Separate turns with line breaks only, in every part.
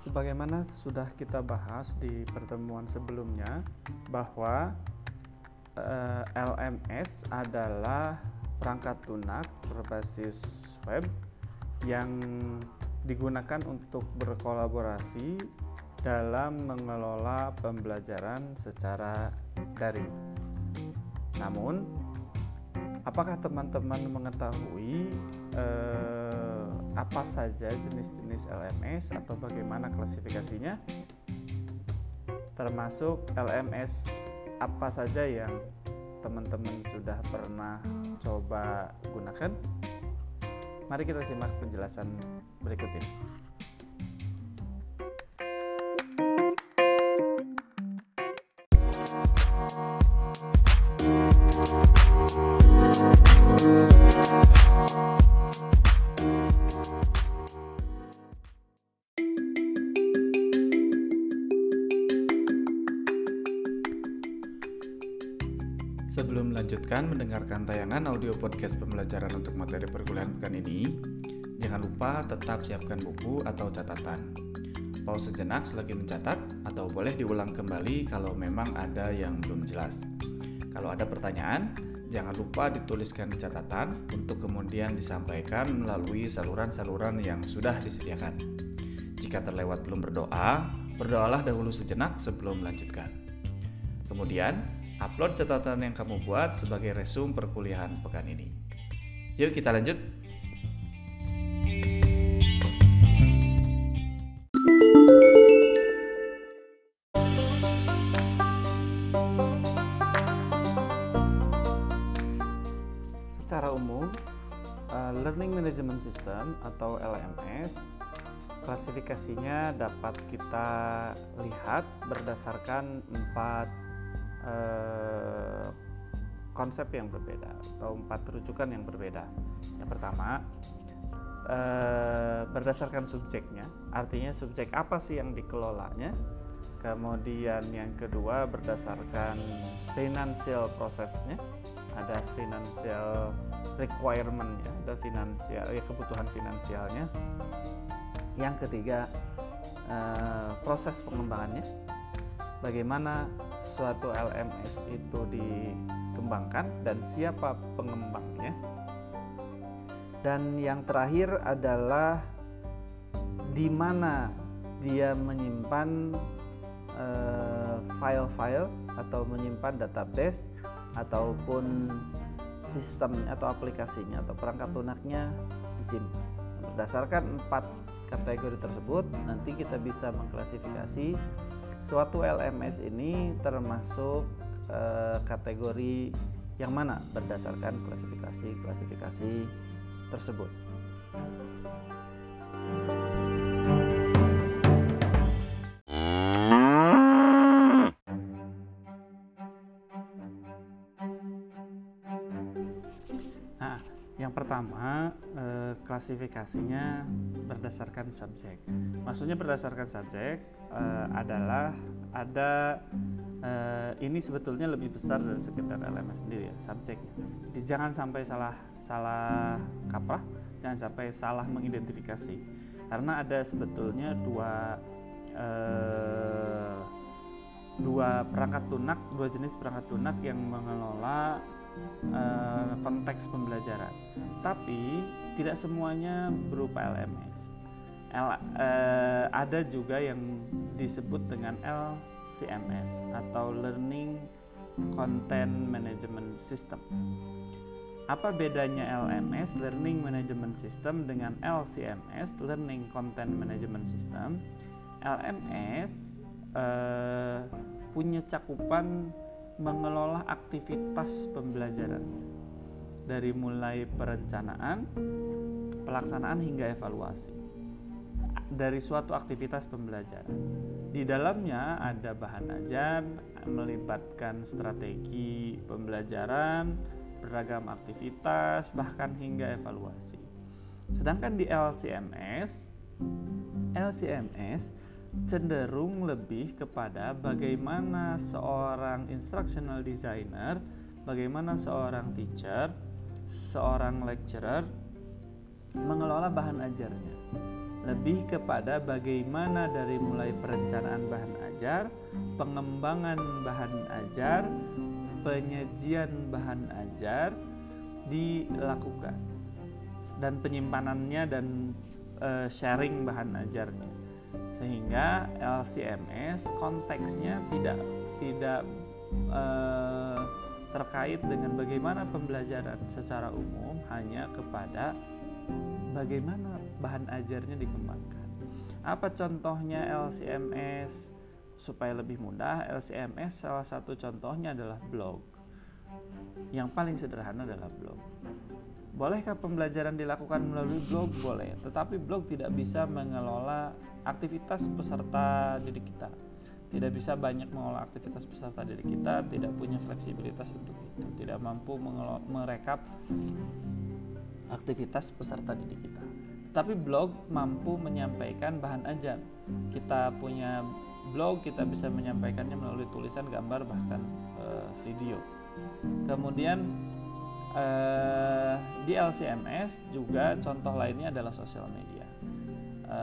sebagaimana sudah kita bahas di pertemuan sebelumnya bahwa eh, LMS adalah perangkat lunak berbasis web yang digunakan untuk berkolaborasi dalam mengelola pembelajaran secara daring. Namun, apakah teman-teman mengetahui eh, apa saja jenis-jenis LMS atau bagaimana klasifikasinya? Termasuk LMS apa saja yang teman-teman sudah pernah coba gunakan? Mari kita simak penjelasan berikut ini. Sebelum melanjutkan mendengarkan tayangan audio podcast pembelajaran untuk materi perkuliahan pekan ini, jangan lupa tetap siapkan buku atau catatan. Pause sejenak selagi mencatat atau boleh diulang kembali kalau memang ada yang belum jelas. Kalau ada pertanyaan, jangan lupa dituliskan di catatan untuk kemudian disampaikan melalui saluran-saluran yang sudah disediakan. Jika terlewat belum berdoa, berdoalah dahulu sejenak sebelum melanjutkan. Kemudian, upload catatan yang kamu buat sebagai resum perkuliahan pekan ini. Yuk kita lanjut. Secara umum, uh, Learning Management System atau LMS klasifikasinya dapat kita lihat berdasarkan empat eh, konsep yang berbeda atau empat rujukan yang berbeda. Yang pertama eh, berdasarkan subjeknya, artinya subjek apa sih yang dikelolanya. Kemudian yang kedua berdasarkan financial prosesnya, ada financial requirement ya, ada finansial ya kebutuhan finansialnya. Yang ketiga eh, proses pengembangannya, bagaimana suatu LMS itu dikembangkan dan siapa pengembangnya. Dan yang terakhir adalah di mana dia menyimpan eh, file-file uh, atau menyimpan database ataupun sistem atau aplikasinya atau perangkat lunaknya disimpan. Berdasarkan empat kategori tersebut, nanti kita bisa mengklasifikasi suatu LMS ini termasuk eh, kategori yang mana berdasarkan klasifikasi-klasifikasi tersebut. Pertama eh, klasifikasinya berdasarkan subjek. Maksudnya berdasarkan subjek eh, adalah ada eh, ini sebetulnya lebih besar dari sekedar LMS sendiri ya, subjeknya. Jadi jangan sampai salah salah kaprah, jangan sampai salah mengidentifikasi. Karena ada sebetulnya dua dua perangkat lunak, dua jenis perangkat lunak yang mengelola uh, konteks pembelajaran. Tapi tidak semuanya berupa LMS. L, uh, ada juga yang disebut dengan LCMS atau Learning Content Management System. Apa bedanya LMS Learning Management System dengan LCMS Learning Content Management System? LMS uh, punya cakupan mengelola aktivitas pembelajaran dari mulai perencanaan, pelaksanaan hingga evaluasi dari suatu aktivitas pembelajaran. Di dalamnya ada bahan ajar, melibatkan strategi pembelajaran, beragam aktivitas, bahkan hingga evaluasi. Sedangkan di LCMS, LCMS cenderung lebih kepada bagaimana seorang instructional designer, bagaimana seorang teacher, seorang lecturer mengelola bahan ajarnya.
lebih kepada bagaimana dari mulai perencanaan bahan ajar, pengembangan bahan ajar, penyajian bahan ajar dilakukan dan penyimpanannya dan uh, sharing bahan ajarnya sehingga LCMS konteksnya tidak tidak uh, terkait dengan bagaimana pembelajaran secara umum hanya kepada bagaimana bahan ajarnya dikembangkan. Apa contohnya LCMS? Supaya lebih mudah, LCMS salah satu contohnya adalah blog. Yang paling sederhana adalah blog. Bolehkah pembelajaran dilakukan melalui blog? Boleh, tetapi blog tidak bisa mengelola aktivitas peserta didik kita. Tidak bisa banyak mengelola aktivitas peserta didik kita, tidak punya fleksibilitas untuk itu, tidak mampu merekap aktivitas peserta didik kita. Tetapi blog mampu menyampaikan bahan ajar. Kita punya blog, kita bisa menyampaikannya melalui tulisan, gambar, bahkan e, video. Kemudian e, di LCMS juga contoh lainnya adalah sosial media. E,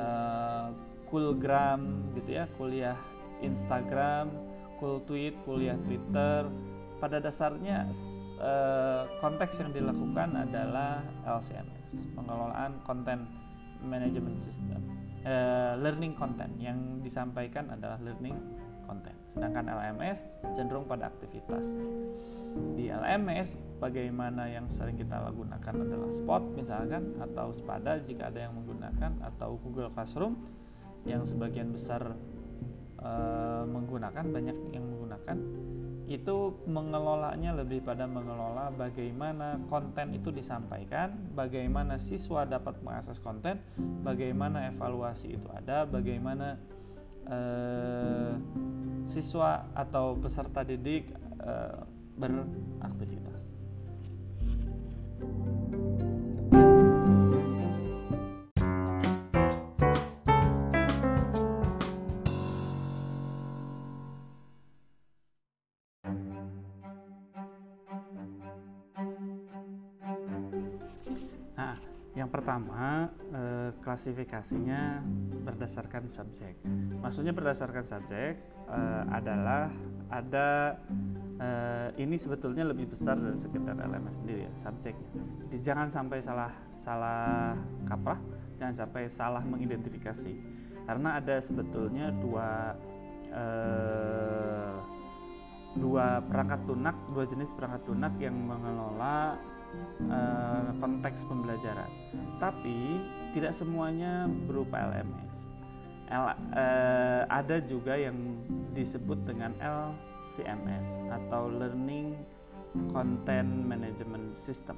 Coolgram gitu ya, kuliah Instagram, Cool Tweet, kuliah Twitter. Pada dasarnya Eh, konteks yang dilakukan adalah LCMS, pengelolaan konten management system, uh, learning content yang disampaikan adalah learning content. Sedangkan LMS cenderung pada aktivitas. Di LMS bagaimana yang sering kita gunakan adalah Spot misalkan atau Spada jika ada yang menggunakan atau Google Classroom yang sebagian besar uh, menggunakan banyak yang menggunakan itu mengelolanya lebih pada mengelola bagaimana konten itu disampaikan, bagaimana siswa dapat mengakses konten, bagaimana evaluasi itu ada, bagaimana eh, siswa atau peserta didik eh, beraktivitas. Pertama, eh, klasifikasinya berdasarkan subjek. Maksudnya berdasarkan subjek eh, adalah ada eh, ini sebetulnya lebih besar dari sekedar elemen sendiri ya, subjeknya. Jadi jangan sampai salah salah kaprah, jangan sampai salah mengidentifikasi. Karena ada sebetulnya dua dua perangkat lunak, dua jenis perangkat lunak yang mengelola uh, konteks pembelajaran. Tapi tidak semuanya berupa LMS. L, uh, ada juga yang disebut dengan LCMS atau Learning Content Management System.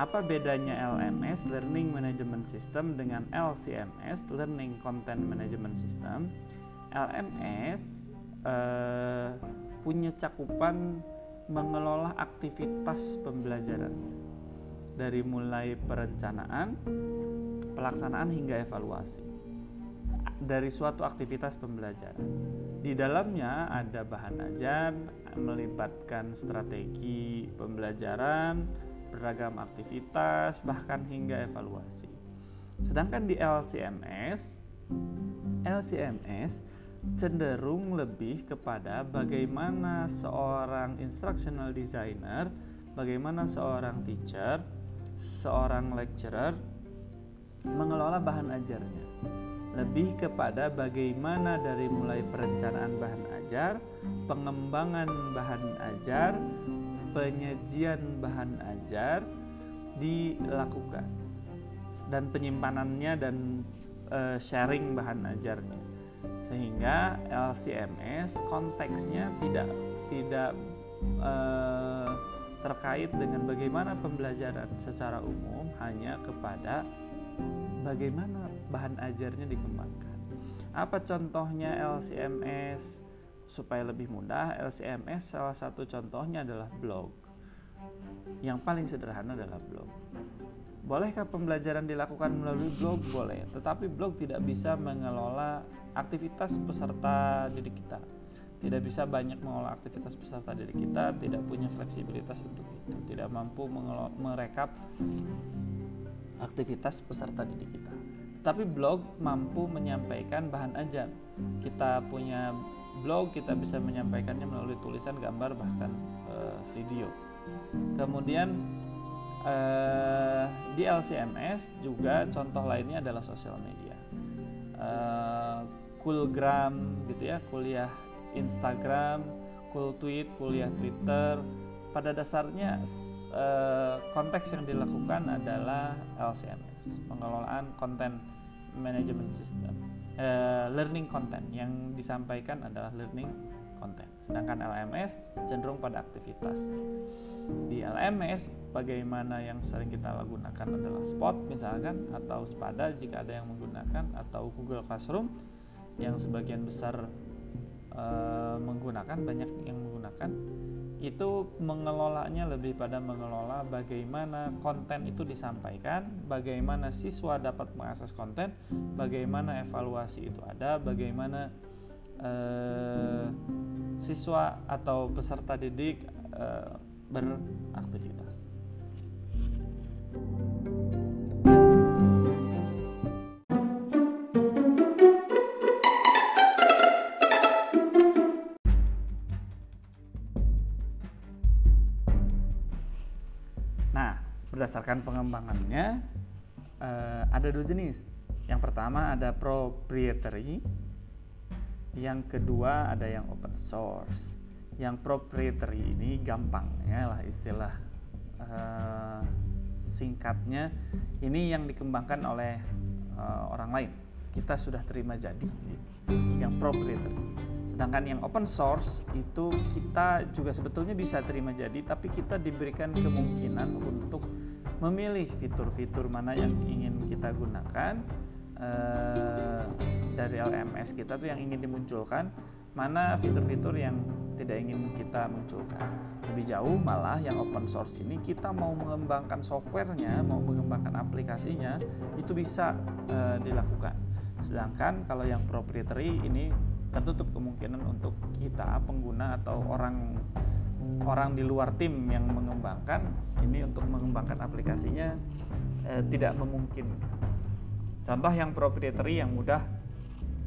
Apa bedanya LMS Learning Management System dengan LCMS Learning Content Management System? LMS uh, punya cakupan mengelola aktivitas pembelajaran dari mulai perencanaan, pelaksanaan hingga evaluasi dari suatu aktivitas pembelajaran. Di dalamnya ada bahan ajar, melibatkan strategi pembelajaran, beragam aktivitas, bahkan hingga evaluasi. Sedangkan di LCMS, LCMS cenderung lebih kepada bagaimana seorang instructional designer, bagaimana seorang teacher, seorang lecturer mengelola bahan ajarnya. Lebih kepada bagaimana dari mulai perencanaan bahan ajar, pengembangan bahan ajar, penyajian bahan ajar dilakukan dan penyimpanannya dan uh, sharing bahan ajarnya sehingga LCMS konteksnya tidak tidak uh, terkait dengan bagaimana pembelajaran secara umum hanya kepada bagaimana bahan ajarnya dikembangkan. Apa contohnya LCMS? Supaya lebih mudah, LCMS salah satu contohnya adalah blog. Yang paling sederhana adalah blog. Bolehkah pembelajaran dilakukan melalui blog? Boleh, tetapi blog tidak bisa mengelola aktivitas peserta didik kita tidak bisa banyak mengolah aktivitas peserta didik kita tidak punya fleksibilitas untuk itu tidak mampu merekap aktivitas peserta didik kita tapi blog mampu menyampaikan bahan ajar. Kita punya blog, kita bisa menyampaikannya melalui tulisan, gambar, bahkan uh, video. Kemudian uh, di LCMS juga contoh lainnya adalah sosial media. Uh, Coolgram gitu ya, kuliah Instagram, Cool Tweet, kuliah Twitter. Pada dasarnya konteks yang dilakukan adalah LCMS, pengelolaan konten management system. Uh, learning content. Yang disampaikan adalah learning content. Sedangkan LMS cenderung pada aktivitas. Di LMS bagaimana yang sering kita gunakan adalah Spot misalkan atau Spada jika ada yang menggunakan atau Google Classroom yang sebagian besar uh, menggunakan banyak yang menggunakan itu mengelolanya lebih pada mengelola bagaimana konten itu disampaikan, bagaimana siswa dapat mengakses konten, bagaimana evaluasi itu ada, bagaimana eh, siswa atau peserta didik eh, beraktivitas. Berdasarkan pengembangannya uh, ada dua jenis. Yang pertama ada proprietary, yang kedua ada yang open source. Yang proprietary ini gampang ya lah istilah uh, singkatnya. Ini yang dikembangkan oleh uh, orang lain. Kita sudah terima jadi yang proprietary. Sedangkan yang open source itu kita juga sebetulnya bisa terima jadi, tapi kita diberikan kemungkinan untuk memilih fitur-fitur mana yang ingin kita gunakan uh, dari LMS kita tuh yang ingin dimunculkan, mana fitur-fitur yang tidak ingin kita munculkan. Lebih jauh malah yang open source ini kita mau mengembangkan softwarenya, mau mengembangkan aplikasinya itu bisa uh, dilakukan. Sedangkan kalau yang proprietary ini tertutup kemungkinan untuk kita pengguna atau orang orang di luar tim yang mengembangkan ini untuk mengembangkan aplikasinya eh, tidak memungkinkan. Contoh yang proprietary yang mudah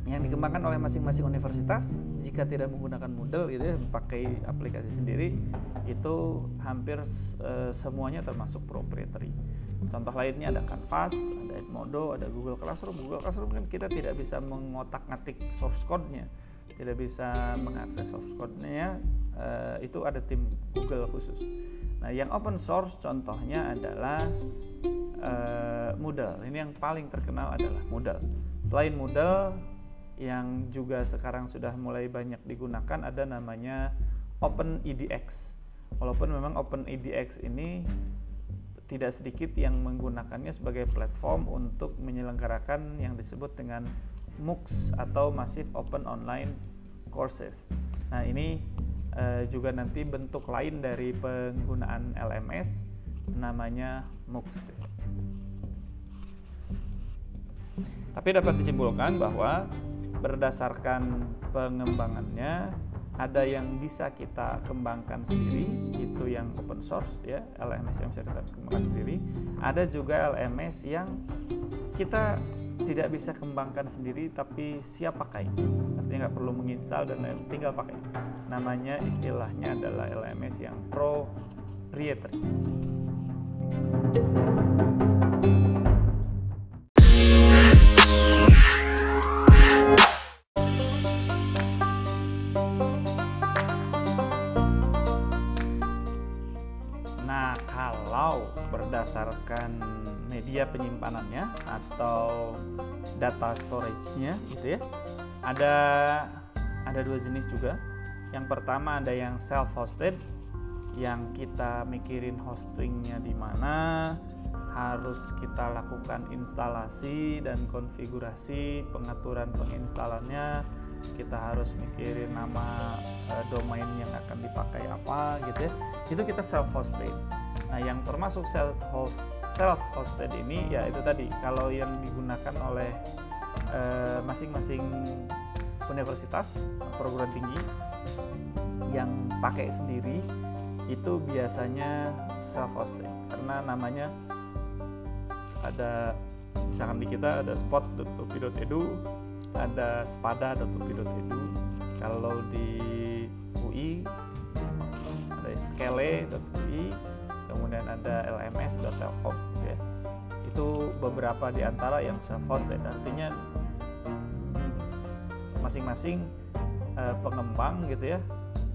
yang dikembangkan oleh masing-masing universitas jika tidak menggunakan Moodle gitu ya pakai aplikasi sendiri itu hampir e, semuanya termasuk proprietary. Contoh lainnya ada Canvas, ada Edmodo, ada Google Classroom. Google Classroom kan kita tidak bisa mengotak-ngatik source code-nya, tidak bisa mengakses source code-nya, e, itu ada tim Google khusus. Nah, yang open source contohnya adalah e, Moodle. Ini yang paling terkenal adalah Moodle. Selain Moodle, yang juga sekarang sudah mulai banyak digunakan ada namanya OpenEDX. Walaupun memang OpenEDX ini tidak sedikit yang menggunakannya sebagai platform untuk menyelenggarakan yang disebut dengan MOOCs atau Massive Open Online Courses. Nah, ini e, juga nanti bentuk lain dari penggunaan LMS namanya MOOCs. Tapi dapat disimpulkan bahwa berdasarkan pengembangannya ada yang bisa kita kembangkan sendiri itu yang open source ya LMS yang bisa kita kembangkan sendiri ada juga LMS yang kita tidak bisa kembangkan sendiri tapi siap pakai. Artinya nggak perlu menginstal dan tinggal pakai. Namanya istilahnya adalah LMS yang proprietary berdasarkan media penyimpanannya atau data storage-nya gitu ya. Ada ada dua jenis juga. Yang pertama ada yang self hosted yang kita mikirin hostingnya di mana, harus kita lakukan instalasi dan konfigurasi pengaturan penginstalannya kita harus mikirin nama e, domain yang akan dipakai apa gitu ya itu kita self hosted Nah, yang termasuk self host self hosted ini ya itu tadi. Kalau yang digunakan oleh eh, masing-masing universitas perguruan tinggi yang pakai sendiri itu biasanya self hosted. Karena namanya ada misalkan di kita ada spot.upi.edu ada spada.upi.edu kalau di UI ada skele.ui kemudian ada lms.telkom ya. Itu beberapa di antara yang self hosted artinya masing-masing uh, pengembang gitu ya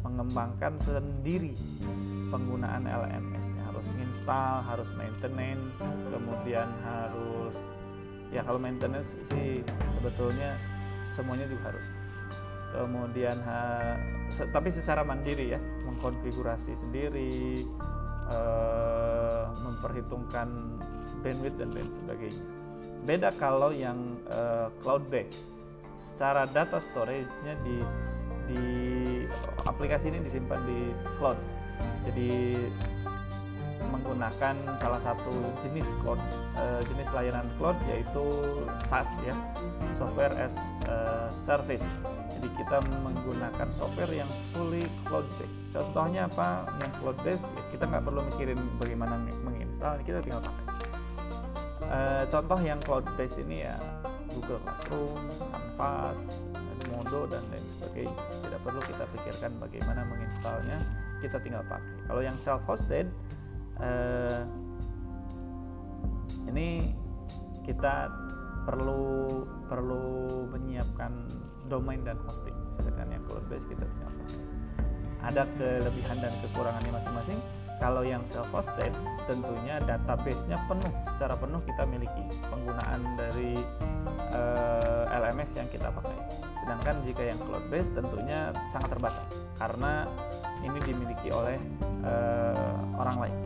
mengembangkan sendiri penggunaan LMS-nya harus install, harus maintenance, kemudian harus ya kalau maintenance sih sebetulnya semuanya juga harus. Kemudian ha, se, tapi secara mandiri ya mengkonfigurasi sendiri uh, memperhitungkan bandwidth dan lain sebagainya. Beda kalau yang uh, cloud based secara data storage-nya di di aplikasi ini disimpan di cloud. Jadi menggunakan salah satu jenis cloud uh, jenis layanan cloud yaitu SaaS ya software as a service jadi kita menggunakan software yang fully cloud based. Contohnya apa? Yang cloud based ya kita nggak perlu mikirin bagaimana menginstal kita tinggal pakai. Uh, contoh yang cloud based ini ya Google Classroom, Canvas, Modo dan lain sebagainya. Tidak perlu kita pikirkan bagaimana menginstalnya kita tinggal pakai. Kalau yang self hosted uh, ini kita perlu perlu menyiapkan domain dan hosting sedangkan yang cloud base kita tinggal pakai ada kelebihan dan kekurangannya masing-masing. Kalau yang self hosted tentunya database-nya penuh. Secara penuh kita miliki penggunaan dari uh, eh, LMS yang kita pakai. Sedangkan jika yang cloud based tentunya sangat terbatas. Karena ini dimiliki oleh uh, orang lain.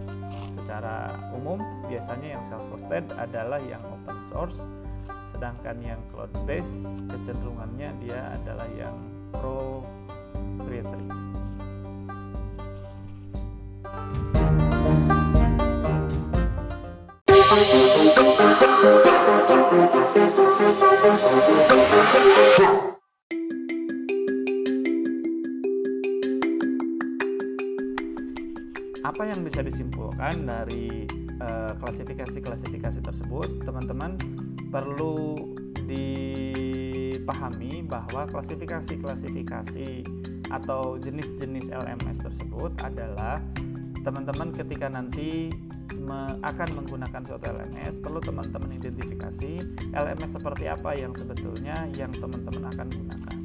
Secara umum biasanya yang self hosted adalah yang open source sedangkan yang cloud based kecenderungannya dia adalah yang proprietary apa yang bisa disimpulkan dari uh, klasifikasi-klasifikasi tersebut teman-teman perlu dipahami bahwa klasifikasi-klasifikasi atau jenis-jenis LMS tersebut adalah teman-teman ketika nanti me akan menggunakan suatu LMS perlu teman-teman identifikasi LMS seperti apa yang sebetulnya yang teman-teman akan gunakan.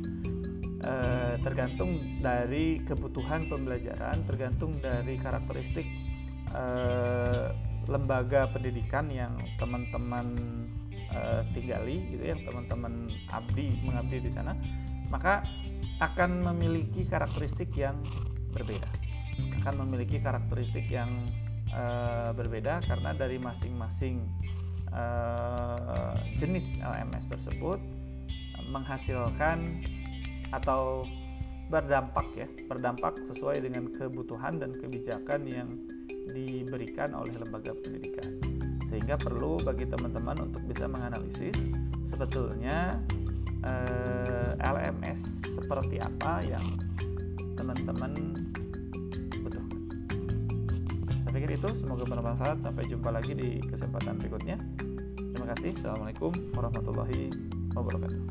Eh, tergantung dari kebutuhan pembelajaran, tergantung dari karakteristik uh, lembaga pendidikan yang teman-teman uh, tinggali, gitu ya, teman-teman abdi mengabdi di sana, maka akan memiliki karakteristik yang berbeda, akan memiliki karakteristik yang uh, berbeda karena dari masing-masing uh, jenis LMS tersebut menghasilkan atau berdampak ya, berdampak sesuai dengan kebutuhan dan kebijakan yang diberikan oleh lembaga pendidikan. Sehingga perlu bagi teman-teman untuk bisa menganalisis sebetulnya eh, LMS seperti apa yang teman-teman butuhkan. Saya pikir itu semoga bermanfaat. Sampai jumpa lagi di kesempatan berikutnya. Terima kasih. Assalamualaikum warahmatullahi wabarakatuh.